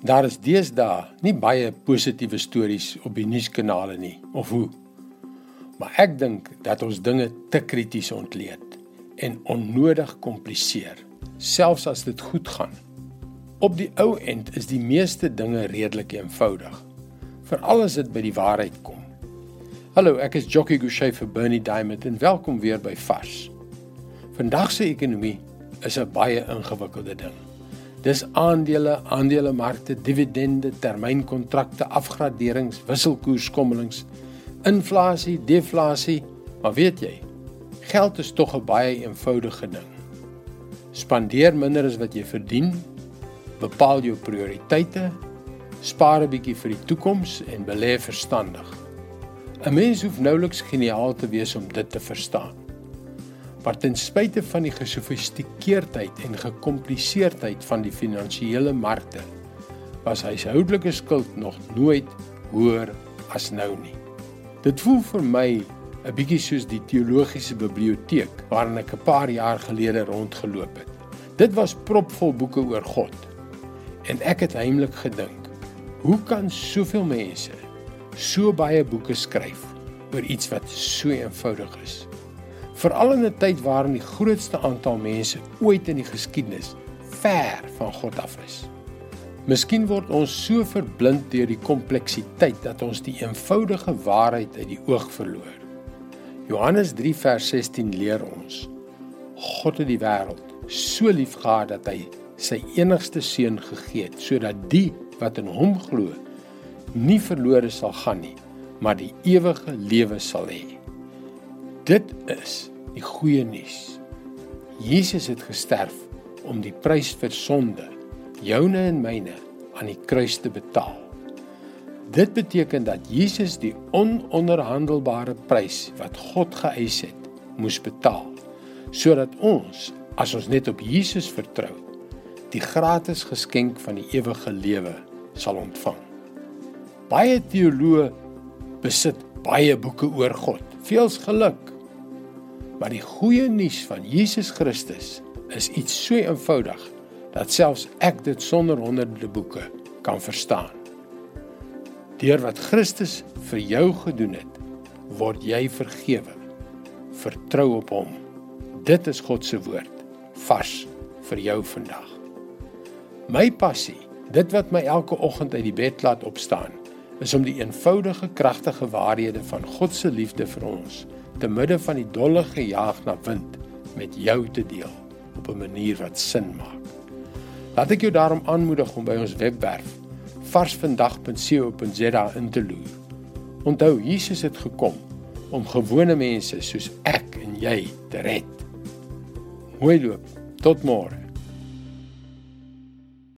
Daar is deesdae nie baie positiewe stories op die nuuskanale nie, of hoe? Maar ek dink dat ons dinge te krities ontleed en onnodig kompliseer, selfs as dit goed gaan. Op die ou end is die meeste dinge redelik eenvoudig, veral as dit by die waarheid kom. Hallo, ek is Jockey Gouchee vir Bernie Diamond en welkom weer by Vars. Vandag se ekonomie is 'n baie ingewikkelde ding. Dis aandele, aandelemarkte, dividende, termynkontrakte, afgraderings, wisselkoerskommelings, inflasie, deflasie. Maar weet jy, geld is tog 'n baie eenvoudige ding. Spandeer minder as wat jy verdien, bepaal jou prioriteite, spaar 'n bietjie vir die toekoms en belê verstandig. 'n Mens hoef nouliks geniaal te wees om dit te verstaan. Maar ten spyte van die gesofistikeerdheid en gekompliseerdheid van die finansiële markte, was huishoudelike skuld nog nooit hoër as nou nie. Dit voel vir my 'n bietjie soos die teologiese biblioteek waarin ek 'n paar jaar gelede rondgeloop het. Dit was propvol boeke oor God. En ek het heimlik gedink, hoe kan soveel mense so baie boeke skryf oor iets wat so eenvoudig is? Veral in 'n tyd waarin die grootste aantal mense ooit in die geskiedenis ver van God af is. Miskien word ons so verblind deur die kompleksiteit dat ons die eenvoudige waarheid uit die oog verloor. Johannes 3 vers 16 leer ons: God het die wêreld so lief gehad dat hy sy enigste seun gegee het sodat die wat in hom glo nie verlore sal gaan nie, maar die ewige lewe sal hê. Dit is die goeie nuus. Jesus het gesterf om die prys vir sonde, joune en myne, aan die kruis te betaal. Dit beteken dat Jesus die ononderhandelbare prys wat God geëis het, moes betaal sodat ons, as ons net op Jesus vertrou, die gratis geskenk van die ewige lewe sal ontvang. Baie teoloë besit baie boeke oor God. Veels geluk. Maar die goeie nuus van Jesus Christus is iets so eenvoudig dat selfs ek dit sonder honderde boeke kan verstaan. Deur wat Christus vir jou gedoen het, word jy vergewe. Vertrou op hom. Dit is God se woord vars vir jou vandag. My passie, dit wat my elke oggend uit die bed laat opstaan, is om die eenvoudige kragtige waarhede van God se liefde vir ons te midde van die dolle gejaag na wind met jou te deel op 'n manier wat sin maak. Laat ek jou daarom aanmoedig om by ons webwerf varsvandag.co.za in te loer. Onthou Jesus het gekom om gewone mense soos ek en jy te red. Mooi loop. Tot môre.